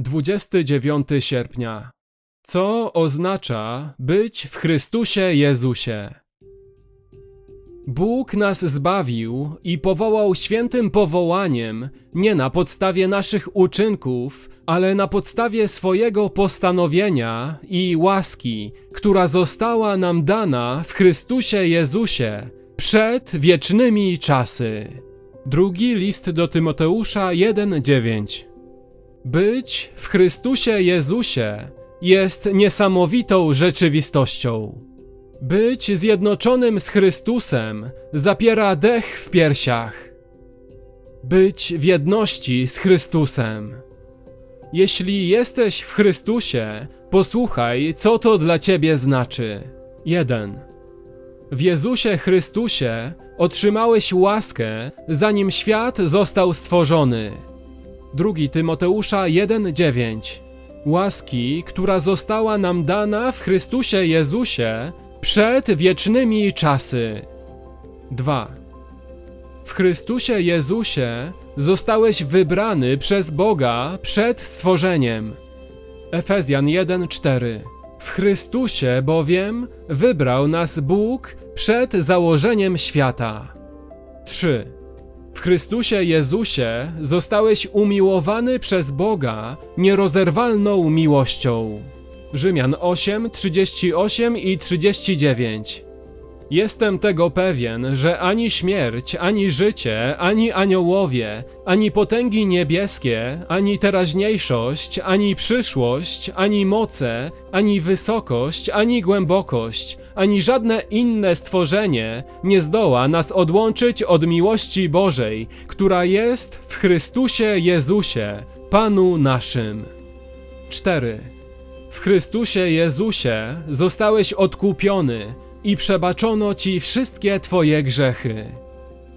29 sierpnia. Co oznacza być w Chrystusie Jezusie? Bóg nas zbawił i powołał świętym powołaniem nie na podstawie naszych uczynków, ale na podstawie swojego postanowienia i łaski, która została nam dana w Chrystusie Jezusie przed wiecznymi czasy. Drugi list do Tymoteusza 1:9 być w Chrystusie Jezusie jest niesamowitą rzeczywistością. Być zjednoczonym z Chrystusem zapiera dech w piersiach. Być w jedności z Chrystusem. Jeśli jesteś w Chrystusie, posłuchaj, co to dla ciebie znaczy. 1. W Jezusie Chrystusie otrzymałeś łaskę, zanim świat został stworzony. 2 Tymoteusza 1:9 Łaski, która została nam dana w Chrystusie Jezusie przed wiecznymi czasy. 2. W Chrystusie Jezusie zostałeś wybrany przez Boga przed stworzeniem. Efezjan 1:4 W Chrystusie bowiem wybrał nas Bóg przed założeniem świata. 3. W Chrystusie Jezusie zostałeś umiłowany przez Boga nierozerwalną miłością. Rzymian 8, 38 i 39. Jestem tego pewien, że ani śmierć, ani życie, ani aniołowie, ani potęgi niebieskie, ani teraźniejszość, ani przyszłość, ani moce, ani wysokość, ani głębokość, ani żadne inne stworzenie nie zdoła nas odłączyć od miłości Bożej, która jest w Chrystusie Jezusie, Panu naszym. 4. W Chrystusie Jezusie zostałeś odkupiony i przebaczono ci wszystkie twoje grzechy.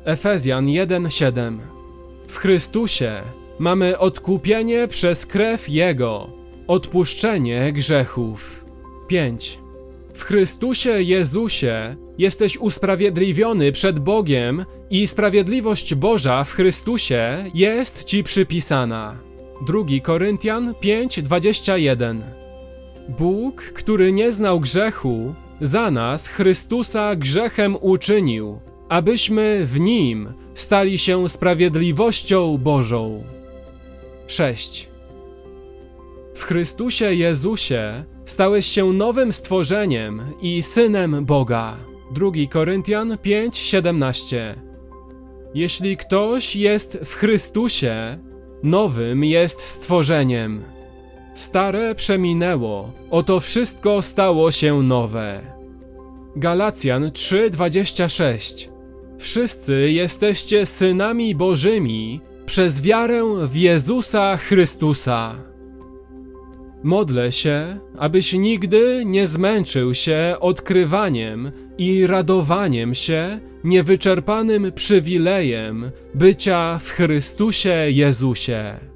Efezjan 1:7 W Chrystusie mamy odkupienie przez krew Jego, odpuszczenie grzechów. 5. W Chrystusie Jezusie jesteś usprawiedliwiony przed Bogiem i sprawiedliwość Boża w Chrystusie jest ci przypisana. 2 Koryntian 5:21 Bóg, który nie znał grzechu, za nas Chrystusa grzechem uczynił, abyśmy w nim stali się sprawiedliwością Bożą. 6. W Chrystusie Jezusie stałeś się nowym stworzeniem i synem Boga. 2 Koryntian 5:17. Jeśli ktoś jest w Chrystusie, nowym jest stworzeniem. Stare przeminęło, oto wszystko stało się nowe. Galacjan 3:26 Wszyscy jesteście synami Bożymi przez wiarę w Jezusa Chrystusa. Modlę się, abyś nigdy nie zmęczył się odkrywaniem i radowaniem się niewyczerpanym przywilejem bycia w Chrystusie Jezusie.